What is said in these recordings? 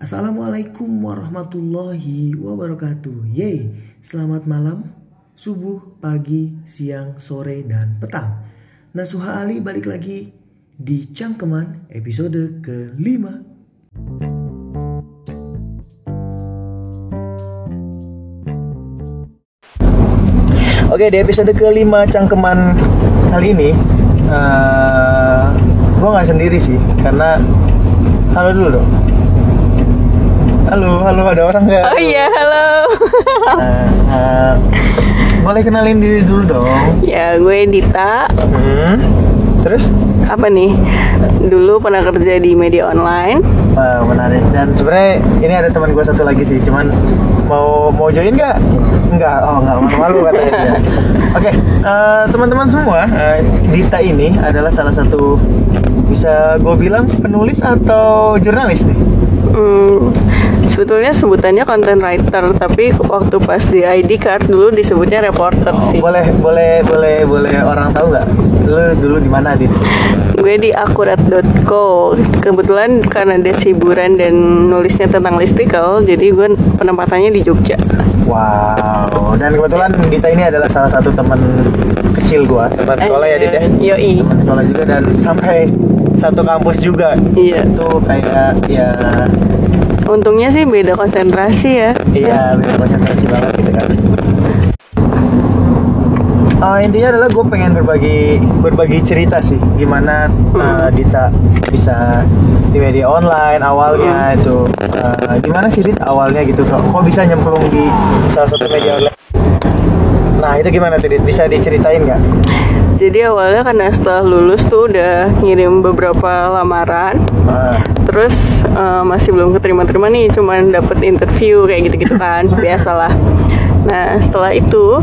Assalamualaikum warahmatullahi wabarakatuh. Yeay, selamat malam, subuh, pagi, siang, sore, dan petang. Nasuha Ali balik lagi di Cangkeman episode kelima. Oke, di episode kelima Cangkeman kali ini, uh, gue nggak sendiri sih, karena halo dulu dong. Halo, halo ada orang nggak? Oh iya, halo. Uh, uh, boleh kenalin diri dulu dong. Ya, gue Dita. Hmm. Terus? Apa nih? Dulu pernah kerja di media online. Wah, menarik. Dan sebenarnya ini ada teman gue satu lagi sih, cuman mau mau join nggak? Nggak. Oh, nggak malu-malu katanya dia. Oke, eh, teman-teman semua, eh, Dita ini adalah salah satu bisa gue bilang penulis atau jurnalis nih. Hmm, sebetulnya sebutannya content writer, tapi waktu pas di ID card dulu disebutnya reporter Oh, sih. boleh, boleh, boleh, boleh orang tahu nggak? Lu dulu di mana, Dit? Gue di akurat.co. Kebetulan karena ada hiburan dan nulisnya tentang listicle, jadi gue penempatannya di Jogja. Wow, dan kebetulan Dita ini adalah salah satu teman kecil gua, teman sekolah ya, ya? Eh, Yoi. Teman sekolah juga dan sampai satu kampus juga. Iya. Itu kayak ya Untungnya sih beda konsentrasi ya. Iya, beda konsentrasi banget gitu kan. Eh, intinya adalah gue pengen berbagi berbagi cerita sih gimana eh, Dita bisa di media online awalnya itu Eh, gimana sih Dit awalnya gitu kok kok bisa nyemplung di salah satu media online nah itu gimana tuh Dit? Bisa diceritain nggak? Jadi awalnya karena setelah lulus tuh udah ngirim beberapa lamaran, Ah, terus eh, masih belum keterima-terima nih, cuman dapet interview kayak gitu-gitu kan, biasalah. Nah setelah itu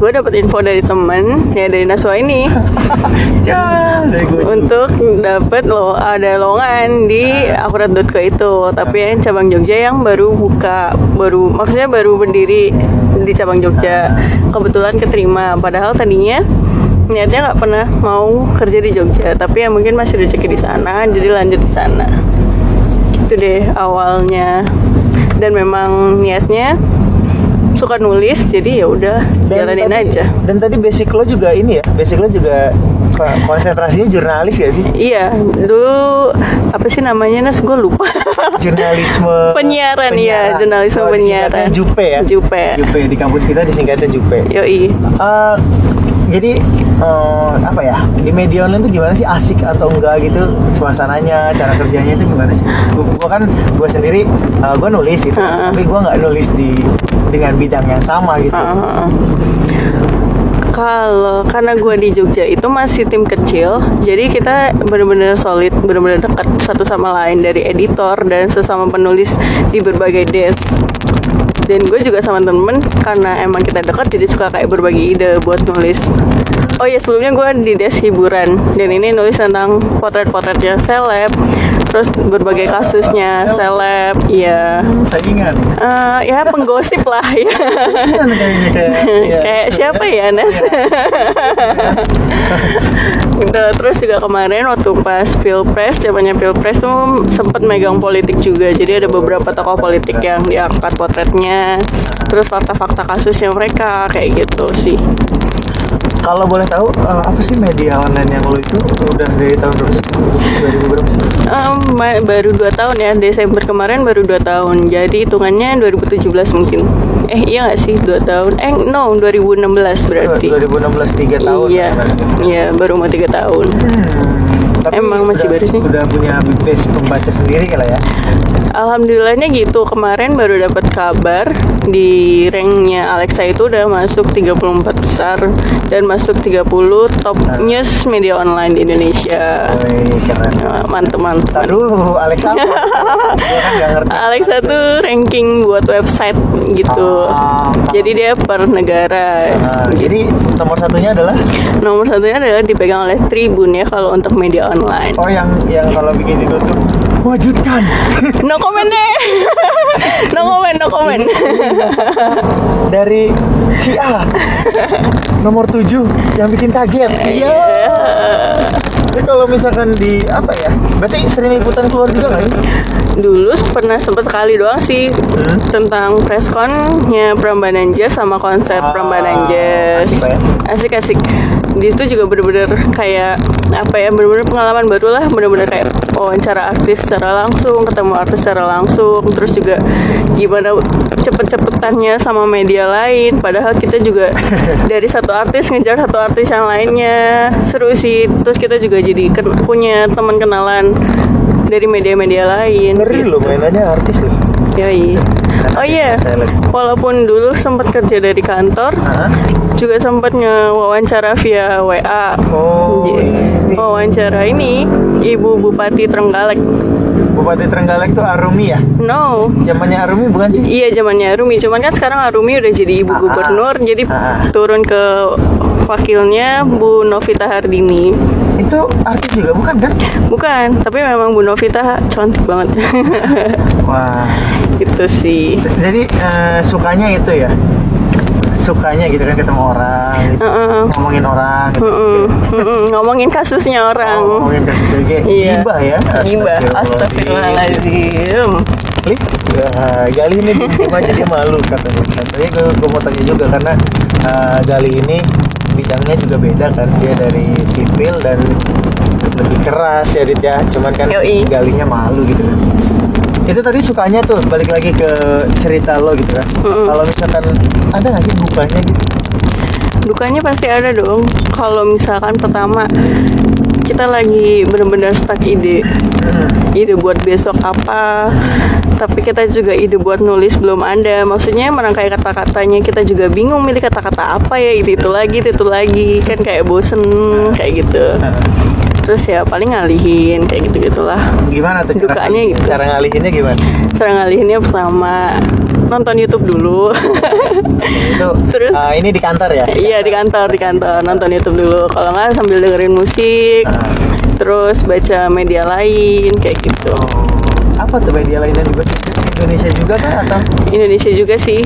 gue dapet info dari temen ya dari Naswa ini. Ya untuk dapet lo ada lowongan di akurat.co itu. Tapi yang cabang Jogja yang baru buka baru maksudnya baru berdiri di cabang Jogja. Kebetulan keterima. Padahal tadinya niatnya nggak pernah mau kerja di Jogja. Tapi ya mungkin masih rezeki di sana jadi lanjut di sana. Itu deh awalnya. Dan memang niatnya suka nulis jadi ya udah jalanin tadi- aja dan tadi basic lo juga ini ya basic lo juga ko- konsentrasinya jurnalis gak sih Iya, dulu apa sih namanya Nas? Gue lupa. jurnalisme Penyiaran, iya, jurnalisme Oh, penyiaran. Jupe ya Jupe. Jupe di kampus kita disingkatnya Jupe Yoi. Eh, jadi eh, apa ya di media online itu gimana sih asik atau enggak gitu suasananya cara kerjanya itu gimana sih gua, gua kan gue sendiri eh, gua nulis gitu Heeh. tapi gua nggak nulis di dengan bidang yang sama gitu Heeh. Kalau karena gue di Jogja itu masih tim kecil, jadi kita benar-benar solid, benar-benar dekat satu sama lain dari editor dan sesama penulis di berbagai desk. Dan gue juga sama temen karena emang kita dekat jadi suka kayak berbagi ide buat nulis. Oh iya sebelumnya gue di desk hiburan dan ini nulis tentang potret-potretnya seleb, terus berbagai kasusnya seleb, iya. saingan Eh, ya penggosip lah ya. Kayaknya kayak ya. Kayak siapa ya Nes? Gitu, terus juga kemarin waktu pas pilpres, zamannya pilpres tuh sempet megang politik juga. Jadi ada beberapa tokoh politik yang diangkat potretnya, terus fakta-fakta kasusnya mereka kayak gitu sih. Kalau boleh tahu eh, apa sih media online yang lo itu udah dari tahun berapa? sih? 2000 berapa? Ma- baru 2 tahun ya, Desember kemarin baru 2 tahun. Jadi hitungannya 2017 mungkin. Eh iya nggak sih 2 tahun? Eh no 2016 berarti. 2016 3 tahun. Iya, ya, iya baru mau tiga tahun. Hmm, tapi Emang masih baru sih. Udah punya base pembaca sendiri kali ya. Alhamdulillahnya gitu kemarin baru dapat kabar di ranknya Alexa itu udah masuk 34 besar dan masuk 30 top news media online di Indonesia. Wih, keren. Nah, Mantep mantep. Dulu, Alexa kan. Alexa tuh ranking buat website gitu. Ah. Jadi dia per negara. Nah, jadi nomor satunya adalah Nomor satunya adalah dipegang oleh Tribun ya kalau untuk media online. oh yang yang kalau bikin itu tuh wujudkan. No comment deh. no comment, no comment. Dari si A nomor 7 yang bikin kaget. Iya. Tapi kalau misalkan di apa ya? Berarti sering liputan keluar juga nggak sih? Dulu pernah sempet sekali doang sih Hmm. tentang pressconnya Prambanan Jazz sama konsep Ah, Prambanan Jazz. asik ya. Asik-asik. Di situ juga bener-bener kayak apa ya bener-bener pengalaman baru lah. Bener-bener kayak wawancara artis secara langsung ketemu artis secara langsung. Terus juga gimana cepet-cepetannya sama media lain. Padahal kita juga dari satu artis ngejar satu artis yang lainnya. Seru sih. Terus kita juga jadi ken- punya teman kenalan dari media-media lain Ngeri loh mainannya artis loh. Yoi. Oh iya, Saya lihat. walaupun dulu sempat kerja dari kantor, Hah? juga sempat ngewawancara via WA. Oh, J- ini. wawancara ini Ibu Bupati Trenggalek. Bupati Trenggalek tuh Arumi ya? No, Zamannya Arumi bukan sih? iya zamannya Arumi. Cuman kan sekarang Arumi udah jadi ibu Ah, ah. gubernur, jadi Ah, ah. turun ke wakilnya Bu Novita Hardini. Itu artis juga bukan kan? Bukan, tapi memang Bu Novita cantik banget. Wah. gitu sih. Jadi eh, sukanya itu ya? Sukanya gitu kan ketemu orang, gitu. Heeh. ngomongin orang, gitu. Mm-mm, mm-mm, ngomongin kasusnya orang. Oh, ngomongin kasus juga. Iya. Gibah ya? Gibah. Astagfirullahaladzim. Lih, ya, Gali ini cuma jadi malu katanya. Katanya gue, gue mau tanya juga karena eh, Gali ini bidangnya juga beda kan. Dia dari sipil dan lebih keras ya Dit ya. Cuman kan Yoi. Galinya malu gitu kan. Itu tadi sukanya tuh balik lagi ke cerita lo gitu kan. Mm-mm. Kalau misalkan ada nggak sih dukanya gitu? Dukanya pasti ada dong. Kalau misalkan pertama kita lagi bener-bener stuck ide, ide buat besok apa, tapi kita juga ide buat nulis belum ada. Maksudnya merangkai kata-katanya kita juga bingung milih kata-kata apa ya itu itu lagi itu, itu lagi kan kayak bosen kayak gitu. Terus ya paling ngalihin kayak gitu gitulah. Gimana tuh cara Dukanya gitu. Cara ngalihinnya gimana? Cara ngalihinnya pertama nonton YouTube dulu. Itu Terus? ah, ini di kantor ya? Iya di kantor di kantor nonton YouTube dulu. Kalau nggak sambil dengerin musik, Ah. terus baca media lain kayak gitu. Oh, apa tuh media lainnya di Indonesia juga kan atau Indonesia juga sih.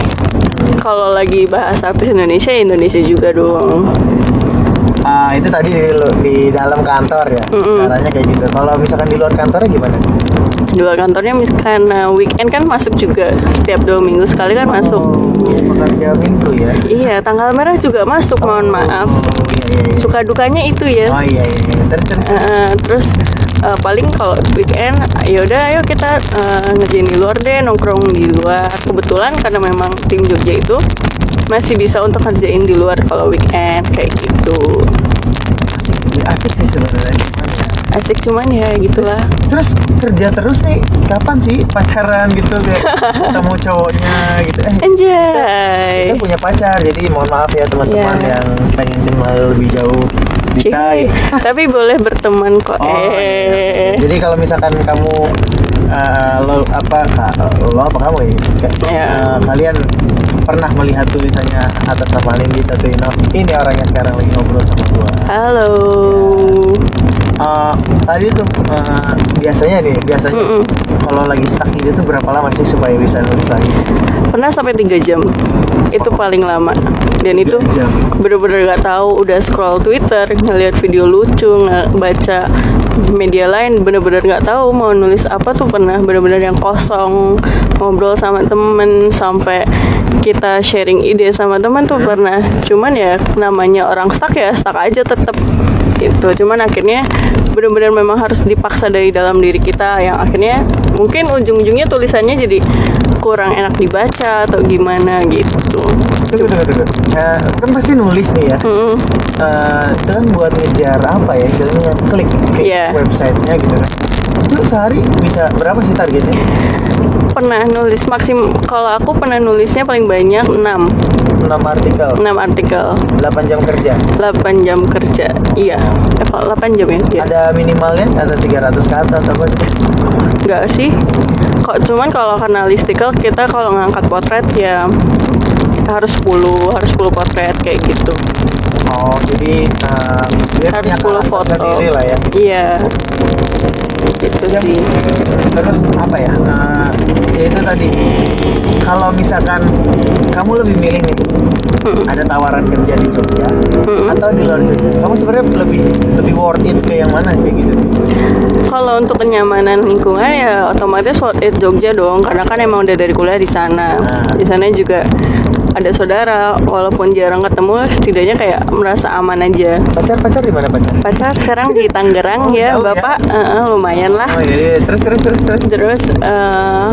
Kalau lagi bahas artis Indonesia, ya Indonesia juga dong. Ah, itu tadi di, di dalam kantor ya Mm-mm. caranya kayak gitu kalau misalkan di luar kantornya gimana Di luar kantornya misalkan weekend kan masuk juga setiap dua minggu sekali kan masuk. oh, pekerja minggu ya Iya, tanggal merah juga masuk. Mohon maaf. oh, iya, iya. Suka dukanya itu ya. oh iya iya iya. terus Uh, terus uh, paling kalau weekend ya udah ayo kita uh, ngerjain di luar deh nongkrong di luar kebetulan karena memang tim Jogja itu masih bisa untuk ngerjain di luar kalau weekend kayak gitu asik, asik sih sebenarnya ya. asik cuman ya gitulah terus kerja terus nih kapan sih pacaran gitu kayak ketemu cowoknya gitu eh anjay kita punya pacar jadi mohon maaf ya teman-teman Iya. yang pengen kenal lebih jauh Cih, Dita tapi boleh berteman kok Oh, iya. eh Jadi kalau misalkan kamu eh, lo apa ka- lo apa kamu ya? Iya. eh, kalian pernah melihat tulisannya atas nama Nindita Tuino. Ini orangnya sekarang lagi ngobrol sama gua. Halo Eh, tadi tuh eh, biasanya nih, biasanya Mm-mm. Kalau lagi stuck ide tuh berapa lama sih supaya bisa nulis lagi? pernah sampai tiga jam. Itu paling lama. Dan itu bener-bener gak tahu. Udah scroll Twitter ngeliat video lucu baca media lain bener-bener gak tahu mau nulis apa tuh pernah. Bener-bener yang kosong ngobrol sama temen sampai kita sharing ide sama teman tuh pernah. Cuman ya namanya orang stuck ya stuck aja tetep. Gitu. Cuman akhirnya bener-bener memang harus dipaksa dari dalam diri kita yang akhirnya mungkin ujung-ujungnya tulisannya jadi kurang enak dibaca atau gimana gitu Tunggu, tunggu, tunggu. Eh, kan pasti nulis nih ya. Mm-mm. Eh, itu kan buat ngejar apa ya? Istilahnya klik, klik Iya. websitenya gitu kan. Itu sehari bisa berapa sih targetnya? pernah nulis maksim kalau aku pernah nulisnya paling banyak 6 6 artikel, 6 artikel 8 jam kerja. 8 jam kerja iya eh, kok 8 jam ya Iya. Ada minimalnya, ada 300 kata atau apa enggak sih kok cuman kalau karena listicle kita kalau ngangkat potret ya harus 10 harus 10 potret kayak gitu Oh, jadi dia harus punya 10 karakter foto lah ya. iya gitu Yang- sih Terus apa ya? Eh, ya itu tadi. Kalau misalkan kamu lebih milih nih ada tawaran kerja di Jogja atau di luar Jogja kamu sebenarnya lebih lebih worth it ke yang mana sih gitu Kalau untuk kenyamanan lingkungan ya otomatis worth it Jogja dong karena kan emang udah dari kuliah di sana. Nah. Di sana juga ada saudara walaupun jarang ketemu setidaknya kayak merasa aman aja. pacar pacar di mana pacar Pacar sekarang di Tangerang Oh, ya, ya? Bapak. Eh, eh, lumayan lah. oh iya, iya. terus terus terus terus Terus eh,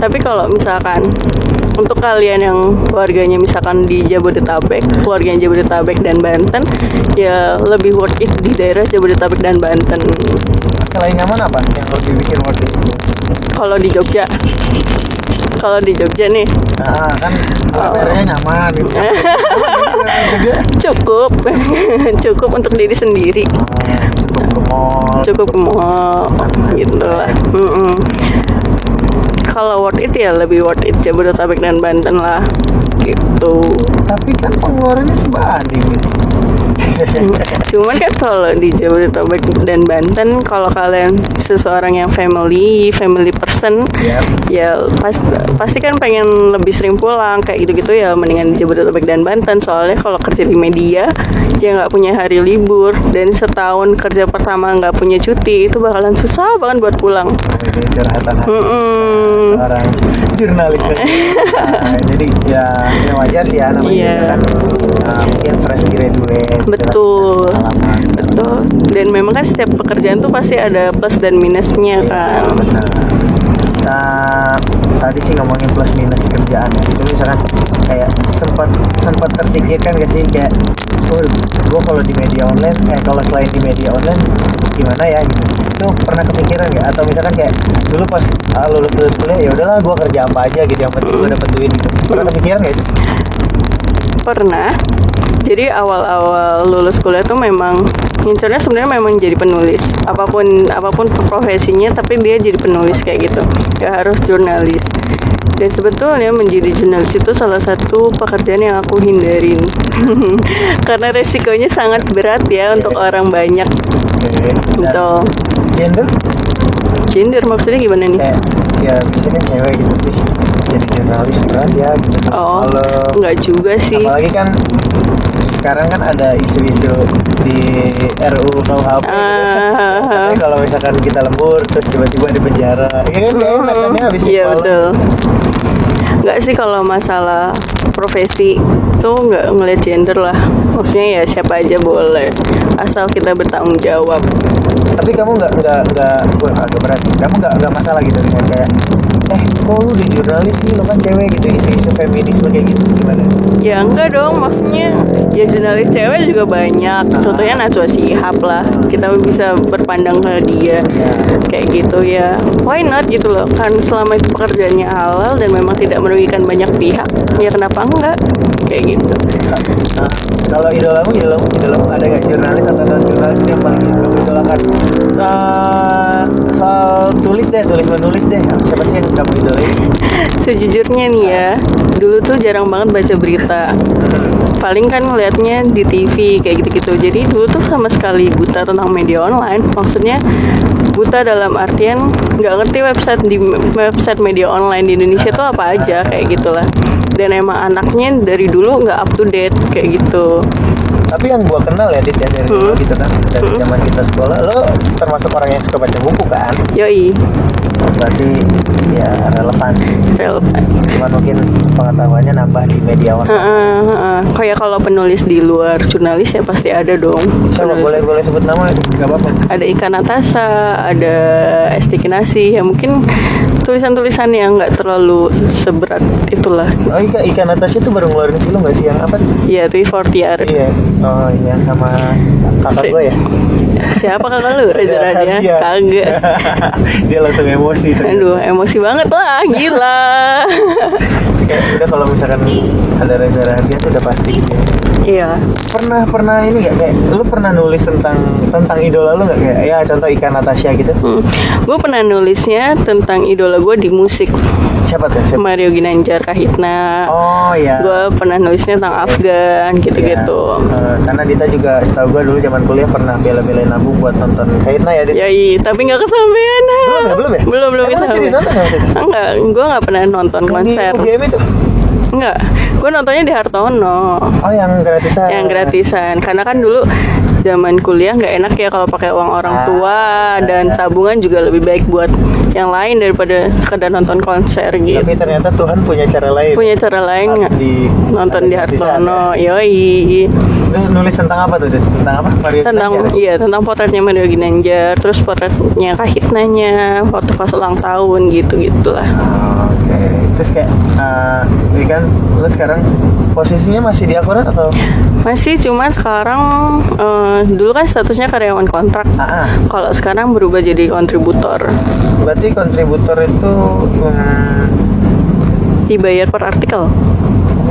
tapi kalau misalkan untuk kalian yang keluarganya misalkan di Jabodetabek, keluarganya Jabodetabek dan Banten, ya lebih worth it di daerah Jabodetabek dan Banten. selain nyaman apa yang lebih bikin worth it Kalau di Jogja, kalau di Jogja nih nah kan Oh. nyaman gitu cukup, cukup untuk diri sendiri, Ah, cukup ke mall cukup ke mall gitu lah. Mm-mm. Kalau worth it ya lebih worth it Jabodetabek dan Banten lah, gitu. tapi kan pengeluarannya sebanding Cuman kan kalau di Jabodetabek dan Banten, kalau kalian seseorang yang family, family person, ya ya pas, pasti kan pengen lebih sering pulang kayak gitu-gitu ya mendingan di Jabodetabek dan Banten. Soalnya kalau kerja di media ya nggak punya hari libur. Dan setahun kerja pertama nggak punya cuti itu bakalan susah banget buat pulang. Curhatan hati. Mm-mm. orang jurnalis. Nah, jadi ya ya wajar sih ya namanya juga kan. Uh, mungkin fresh graduate gitu Betul. betul. Dan memang kan setiap pekerjaan tuh pasti ada plus dan minusnya kan? Iya, benar. Nah tadi sih ngomongin plus minus kerjaan. Ya itu misalkan kayak sempat sempat terpikirkan gak sih? Kayak oh gue kalau di media online eh kalau selain di media online gimana ya? Gitu. Itu pernah kepikiran gak atau misalkan kayak dulu pas ah, lulus lulus kuliah ya udahlah gue kerja apa aja gitu yang penting gue dapet duit gitu. Pernah kepikiran gak sih pernah jadi awal-awal lulus kuliah tuh memang incernya sebenarnya memang jadi penulis. Apa pun apa pun profesinya tapi dia jadi penulis kayak gitu. Ya harus jurnalis. Dan sebetulnya menjadi jurnalis itu salah satu pekerjaan yang aku hindarin. Karena resikonya sangat berat ya untuk orang banyak. Gitu gender? Gender maksudnya gimana nih? Ya bisa kan cewek gitu sih jadi jurnalis berat ya gitu. Oh nggak juga sih. apalagi kan sekarang kan ada isu-isu di RUU KUHP gitu. Ah. Katanya kalau misalkan kita lembur terus tiba-tiba di penjara ya kan ya habis Iya betul. Nggak sih kalau masalah profesi tuh nggak ngeliat gender lah. Maksudnya ya siapa aja boleh, asal kita bertanggung jawab. tapi kamu nggak nggak nggak wah, agak berat kamu nggak nggak masalah gitu dengan kayak eh kok lu di jurnalis sih lo kan cewek gitu isu-isu feminisme kayak gitu gimana Ya enggak dong, maksudnya ya jurnalis cewek juga banyak. Contohnya Najwa Shihab lah, kita bisa berpandang ke dia ya kayak gitu ya. Why not gitu loh? Kan selama itu pekerjaannya halal dan memang tidak merugikan banyak pihak, ya kenapa enggak? Kayak gitu. Nah, kalau idolamu, idolamu, idolamu ada nggak jurnalis atau non jurnalis yang paling idolakan? Nah, soal tulis deh, tulis menulis deh. Siapa sih yang Sejujurnya nih ya, dulu tuh jarang banget baca berita. Paling kan ngeliatnya di TV kayak gitu-gitu. Jadi dulu tuh sama sekali buta tentang media online. Maksudnya buta dalam artian nggak ngerti website di website media online di Indonesia tuh apa aja kayak gitulah. Dan emang anaknya dari dulu nggak up to date kayak gitu. Tapi yang gua kenal ya, Dit, ya dari dulu Hmm. gitu kan, dari Hmm. zaman kita sekolah, lo termasuk orang yang suka baca buku kan? Yoi, Berarti ya relevan sih. relevan. Cuman mungkin pengetahuannya nambah di media online. Heeh, heeh. Kayak kalau penulis di luar jurnalis ya pasti ada dong. Coba boleh boleh sebut nama nggak apa-apa. ada ikan Natasha, ada Esti Kinasi, ya mungkin tulisan-tulisan yang nggak terlalu seberat itulah. Oh ikan ikan itu baru ngeluarin film nggak sih yang apa? Ya, itu Fortiar. Iya. Oh iya sama kakak gue ya. Siapa kakak lu? Reza? Iya. Kagak. Dia langsung emosi tuh. Aduh, emosi banget lah, gila. Kayak udah kalau misalkan ada Reza Radian tuh udah pasti gitu. ya. Iya. Pernah pernah ini nggak kayak lu pernah nulis tentang tentang idola lu nggak kayak ya contoh ikan Natasha gitu. Hmm. Gue pernah nulisnya tentang idola gue di musik Siapa tuh? Siapa? Mario Ginanjar Kahitna. Oh iya. Gue pernah nulisnya tentang Afgan gitu-gitu. Iya. Eh, karena Dita juga setahu gue dulu zaman kuliah pernah bela-belain aku buat nonton Kaitna ya Dit. Yoi, tapi nggak kesampaian. Belum ya? Belum ya? Belum belum kesampaian. nonton ya? Enggak, gue nggak pernah nonton Yang di konser. UGM itu. Enggak, gue nontonnya di Hartono Oh yang gratisan. yang gratisan karena kan dulu zaman kuliah nggak enak ya kalau pakai uang orang tua dan tabungan juga lebih baik buat yang lain daripada sekedar nonton konser gitu Tapi ternyata Tuhan punya cara lain. punya cara lain nggak di nonton di Hartono ya. yoi nulis tentang apa tuh? Dit? Tentang apa? Mario tentang Ginanjar? iya tentang potretnya Mario Ginanjar terus potretnya Kahitnanya foto pas ulang tahun gitu gitulah Oh, Oke. Terus kayak eh ini kan lu sekarang posisinya masih di akurat atau? masih cuma sekarang eh, dulu kan statusnya karyawan kontrak Ah, ah. kalau sekarang berubah jadi kontributor berarti kontributor itu hmm, dibayar per artikel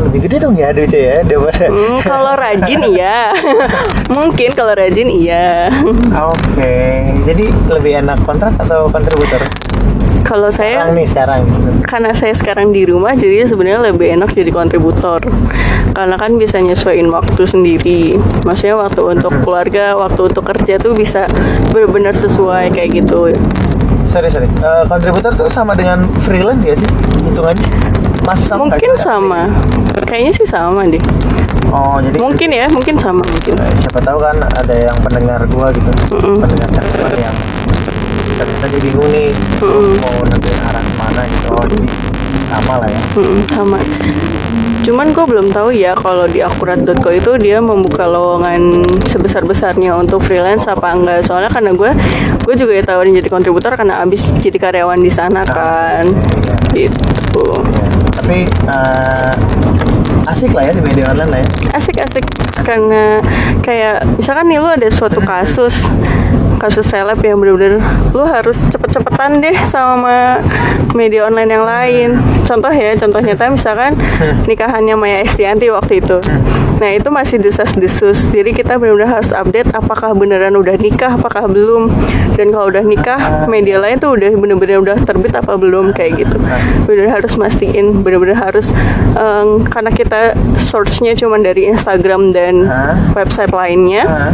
lebih gede dong ya duitnya ya daripada. Hmm, kalau rajin iya. Mungkin kalau rajin iya. Oke. Jadi lebih enak kontrak atau kontributor? Kalau Sekarang saya nih sekarang. karena saya sekarang di rumah jadi sebenarnya lebih enak jadi kontributor. Karena kan bisa nyesuaiin waktu sendiri. Maksudnya waktu untuk keluarga, waktu untuk kerja tuh bisa benar-benar sesuai kayak gitu. Sorry sorry. Eh, kontributor tuh sama dengan freelance ya sih hitungannya? Mas sama Mungkin kira-kira? sama. Kayaknya sih sama deh. Oh jadi Mungkin ya, mungkin sama mungkin. Eh, siapa tahu kan ada yang pendengar gua gitu Mm-mm. pendengar cakapan yang ternyata dia bingung nih Mm-mm. mau nanti arah ke mana gitu oh jadi sama lah ya Mm, sama. Cuman gue belum tahu ya kalau di akurat.co itu dia membuka lowongan sebesar-besarnya untuk freelance apa enggak. Soalnya karena gue gue juga ya tawarin jadi kontributor karena abis jadi karyawan di sana kan. Iya. Gitu. Tapi eh, asik lah ya di media online lah ya. Asik-asik karena kayak misalkan nih lu ada suatu kasus kasus seleb yang bener-bener lu harus cepet-cepetan deh sama media online yang lain. Contoh ya contoh nyata misalkan nikahannya Maya Estianti waktu itu nah itu masih desas-desus. Jadi kita benar-benar harus update apakah beneran udah nikah apakah belum. Dan kalau udah nikah media lain tuh udah bener-bener udah terbit apa belum kayak gitu. Bener harus mastiin bener-bener harus em, karena kita source-nya cuma dari Instagram dan website lainnya.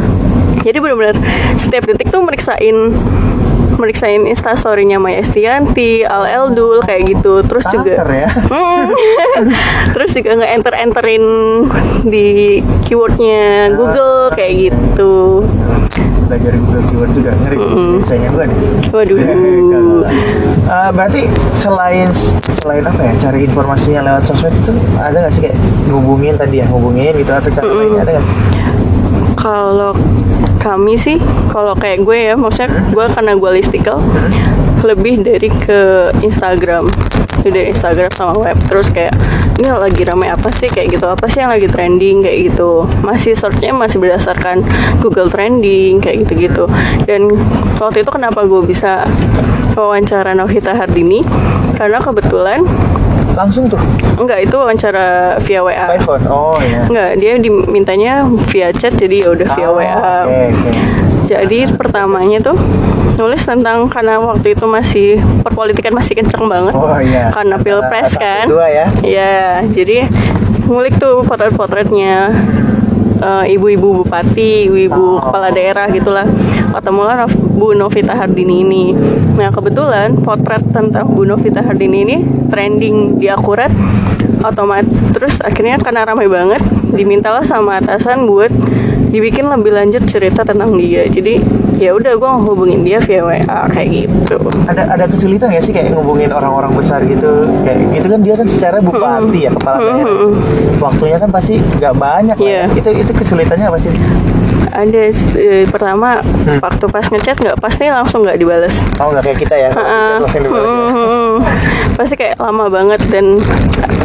Jadi benar-benar setiap detik tuh meriksain meriksain instastorynya Maya Estianti, Al Eldul kayak gitu. Terus juga Kanker ya Hmm. Terus juga nge-enter-enterin di keywordnya Google kayak gitu. belajar Google keyword juga ngeri biasanya gua nih Waduh. Eh, berarti selain selain apa ya cari informasinya lewat sosmed itu ada nggak sih kayak ngubungin tadi ya ngubungin gitu atau cara lainnya ada nggak sih Kalau kami sih, kalau kayak gue ya, maksudnya gue karena gue listicle, lebih dari ke Instagram, dari Instagram sama web. Terus kayak ini lagi ramai apa sih kayak gitu, apa sih yang lagi trending kayak gitu. Masih searchnya masih berdasarkan Google Trending kayak gitu-gitu. Dan waktu itu kenapa gue bisa wawancara Novita Hardini? Karena kebetulan langsung tuh enggak itu wawancara via WA. by phone oh ya Enggak, dia dimintanya via chat jadi ya udah via Oh, WA. oke oke Jadi pertamanya tuh nulis tentang karena waktu itu masih perpolitikan masih kenceng banget. oh iya Karena pilpres kan. dua ya Iya, jadi ngulik tuh potret-potretnya eh, ibu-ibu bupati, ibu-ibu Oh. kepala daerah gitulah. Ketemulah Bu Novita Hardini ini. Nah kebetulan potret tentang Bu Novita Hardini ini trending di akurat otomatis terus akhirnya karena ramai banget dimintalah sama atasan buat dibikin lebih lanjut cerita tentang dia. Jadi ya udah gue ngehubungin dia via WA kayak gitu. Ada ada kesulitan nggak sih kayak ngubungin orang-orang besar gitu? Kayak gitu kan dia kan secara bupati ya kepala daerah. Waktunya kan pasti nggak banyak lah ya. Iya. itu itu kesulitannya apa sih? Ada eh, pertama waktu pas ngechat nggak pasti langsung nggak dibales. Oh nggak kayak kita ya? Chat langsung dibalas ya. Hmm, pasti kayak lama banget dan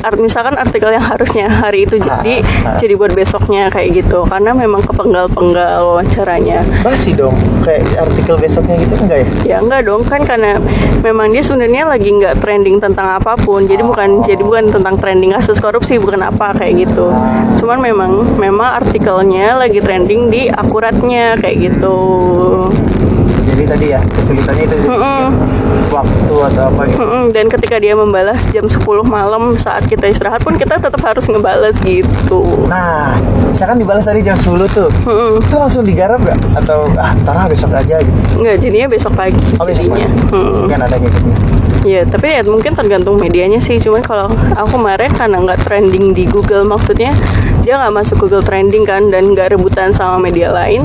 art misalkan artikel yang harusnya hari itu jadi Ah, ah. jadi buat besoknya kayak gitu. Karena memang kepenggal-penggal wawancaranya. Masih dong kayak artikel besoknya gitu enggak ya? Ya enggak dong kan karena memang dia sebenarnya lagi nggak trending tentang apa pun. Jadi bukan jadi bukan tentang trending kasus korupsi bukan apa kayak gitu. Cuman memang memang artikelnya lagi trending di akuratnya kayak gitu jadi tadi ya kesulitannya itu Mm-mm. waktu atau apa gitu Mm-mm, dan ketika dia membalas jam 10 malam saat kita istirahat pun kita tetap harus ngebalas gitu nah misalkan dibalas tadi jam 10 tuh Mm-mm. itu langsung digarap gak atau ah ntar ah, besok aja gitu Nggak, jadinya besok pagi oh besok jadinya pagi. Mm. kan ada gitu Ya, tapi ya mungkin tergantung medianya sih. Cuman kalau aku kemarin karena nggak trending di Google, maksudnya dia nggak masuk Google trending kan dan nggak rebutan sama media lain,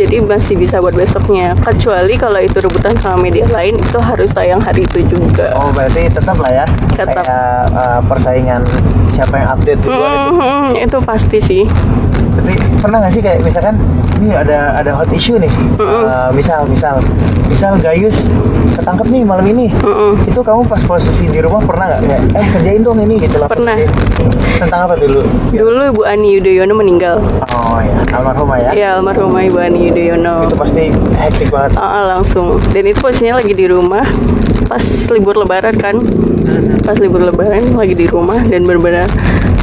jadi masih bisa buat besoknya. Kecuali kalau itu rebutan sama media lain, itu harus tayang hari itu juga. oh berarti tetap lah ya Tetap. kayak uh, persaingan siapa yang update duluan itu Hmm, itu pasti sih. tapi pernah nggak sih kayak misalkan ini ada ada hot issue nih Uh, misal misal misal Gayus ketangkep nih malam ini Mm-mm. itu kamu pas posisi di rumah pernah nggak kayak eh kerjain dong ini gitu lah Pernah. tentang apa dulu Dulu Ibu Ani Yudhoyono meninggal. oh ya almarhumah ya Ya, almarhumah Ibu Ani Yudhoyono. itu pasti hektik banget Ah, ah, langsung. Dan itu posisinya lagi di rumah pas libur lebaran kan. Pas libur lebaran lagi di rumah dan benar-benar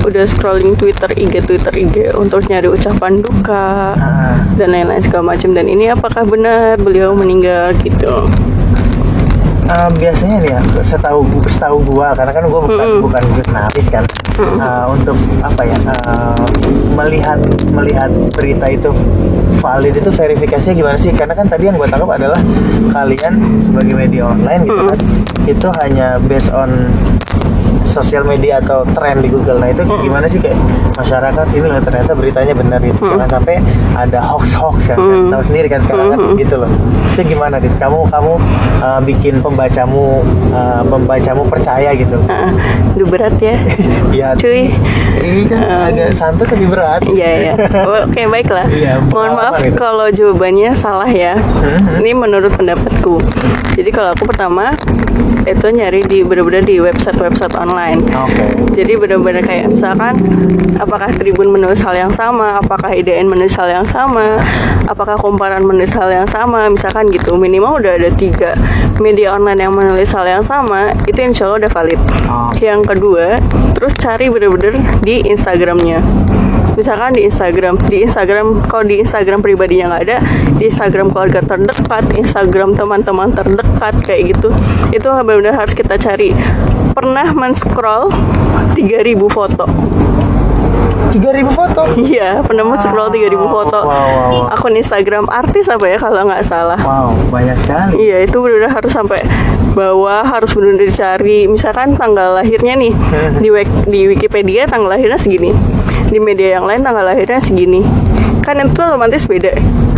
udah scrolling Twitter, IG, Twitter, IG untuk nyari ucapan duka Ah. dan lain-lain segala macam. Dan ini apakah benar beliau meninggal gitu? Eh, biasanya nih ya setahu setahu gua karena kan gua bukan Mm-mm. bukan jurnalis kan Eh, untuk apa ya eh, melihat melihat berita itu valid itu verifikasinya gimana sih? Karena kan tadi yang gua tangkap adalah kalian sebagai media online gitu kan itu hanya based on sosial media atau tren di Google nah itu gimana sih kayak masyarakat ini loh ternyata beritanya benar gitu jangan sampai ada hoax hoax kan Mm. tahu sendiri kan sekarang kan gitu loh itu gimana gitu kamu kamu uh, bikin pembacamu uh, pembacamu percaya gitu Ah, aduh berat ya. ya Cuy. ini kan agak santai tapi berat Iya ya. Oke baiklah. Iya, Mohon maaf gitu. kalau jawabannya salah ya. Mhm. Ini menurut pendapatku. Jadi kalau aku pertama itu nyari di benar-benar di website-website online. Oke Jadi benar-benar kayak misalkan apakah Tribun menulis hal yang sama, apakah IDN menulis hal yang sama, apakah Komparan menulis hal yang sama, misalkan gitu. Minimal udah ada tiga media online yang menulis hal yang sama, itu insya Allah udah valid. Oh. Yang kedua, terus cari bener-bener di Instagramnya. Misalkan di Instagram, di Instagram kalau di Instagram pribadinya nggak ada, di Instagram keluarga terdekat, Instagram teman-teman terdekat kayak gitu, itu benar-benar harus kita cari. Pernah men-scroll 3000 foto. 3000 foto Iya, pernah men-scroll 3000 foto. Wow, wow, wow. Akun Instagram artis apa ya kalau nggak salah. wow banyak sekali Iya itu benar harus sampai bawah harus benar dicari misalkan tanggal lahirnya nih di wik- di Wikipedia tanggal lahirnya segini di media yang lain tanggal lahirnya segini kan itu otomatis beda.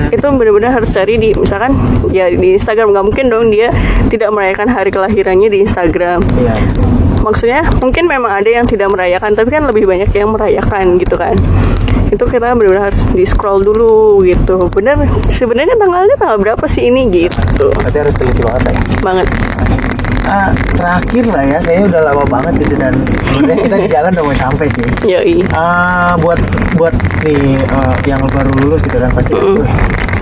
Itu benar-benar harus cari di misalkan ya di Instagram. Nggak mungkin dong dia tidak merayakan hari kelahirannya di Instagram. Iya. Maksudnya mungkin memang ada yang tidak merayakan tapi kan lebih banyak yang merayakan gitu kan. Itu kita benar-benar harus di scroll dulu gitu. Bener sebenarnya tanggalnya tanggal berapa sih ini gitu. Berarti harus teliti banget ya? Banget Terakhir lah ya kayaknya udah lama banget gitu dan kita di jalan udah mau sampai sih. Yoi. Ah, buat buat nih eh, yang baru lulus gitu kan pasti. "Wih,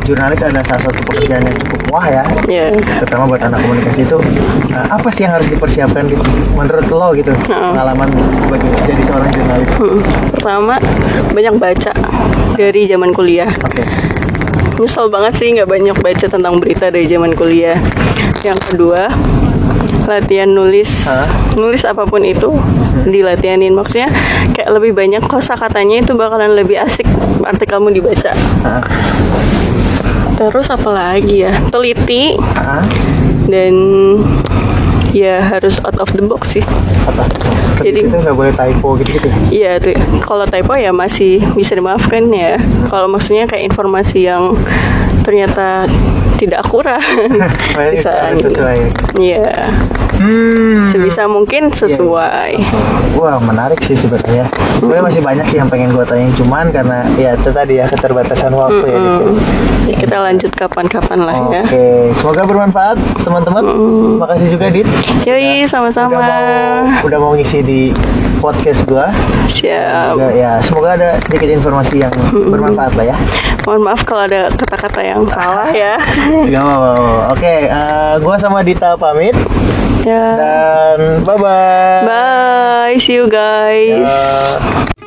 jurnalis adalah salah satu pekerjaan yang cukup wah ya. Ya terutama buat anak komunikasi itu eh, apa sih yang harus dipersiapkan gitu menurut lo gitu Mm-mm. pengalaman sebagai jadi seorang jurnalis? Hmm. pertama banyak baca dari zaman kuliah. Oke. Nyesel banget sih nggak banyak baca tentang berita dari zaman kuliah. Yang kedua latihan nulis. Hah? nulis apa pun itu dilatihanin. Maksudnya kayak lebih banyak kosakatanya itu bakalan lebih asik artikelmu dibaca. Ah, terus apa lagi ya? Teliti. Ah, dan ya harus out of the box sih. Apa? Jadi- nggak boleh typo gitu gitu Iya tuh, kalau typo ya masih bisa dimaafkan ya. Kalau maksudnya kayak informasi yang ternyata tidak akurat, bisa. sesuai Iya, hmm sebisa mungkin sesuai. Wah menarik sih sebenarnya. Sebenarnya masih banyak sih yang pengen gue tanyain cuman karena ya itu tadi ya keterbatasan waktu ya gitu. Hmm, ya kita lanjut kapan-kapan lah ya. Oke, semoga bermanfaat teman-teman. Makasih juga Dit. Yoi, Udah sama-sama. mau udah mau ngisi di podcast gua. Siap. Juga, ya, semoga ada sedikit informasi yang bermanfaat lah ya. Mohon maaf kalau ada kata-kata yang salah ya. Gak apa-apa. Oke, eh, gua sama Dita pamit ya. dan bye bye. Bye, see you guys. Ya.